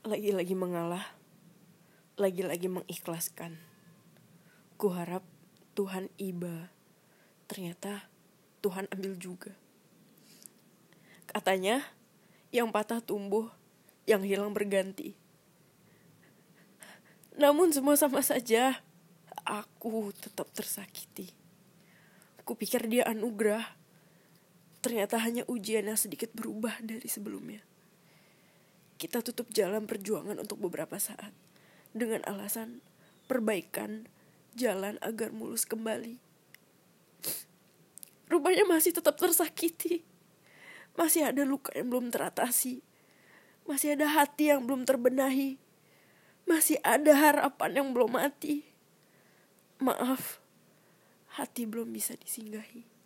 lagi-lagi mengalah, lagi-lagi mengikhlaskan. Kuharap Tuhan iba. Ternyata Tuhan ambil juga. Katanya, yang patah tumbuh, yang hilang berganti. Namun semua sama saja. Aku tetap tersakiti. Kupikir dia anugerah. Ternyata hanya ujian yang sedikit berubah dari sebelumnya. Kita tutup jalan perjuangan untuk beberapa saat. Dengan alasan perbaikan jalan agar mulus kembali. Rupanya masih tetap tersakiti. Masih ada luka yang belum teratasi. Masih ada hati yang belum terbenahi. Masih ada harapan yang belum mati. Maaf, hati belum bisa disinggahi.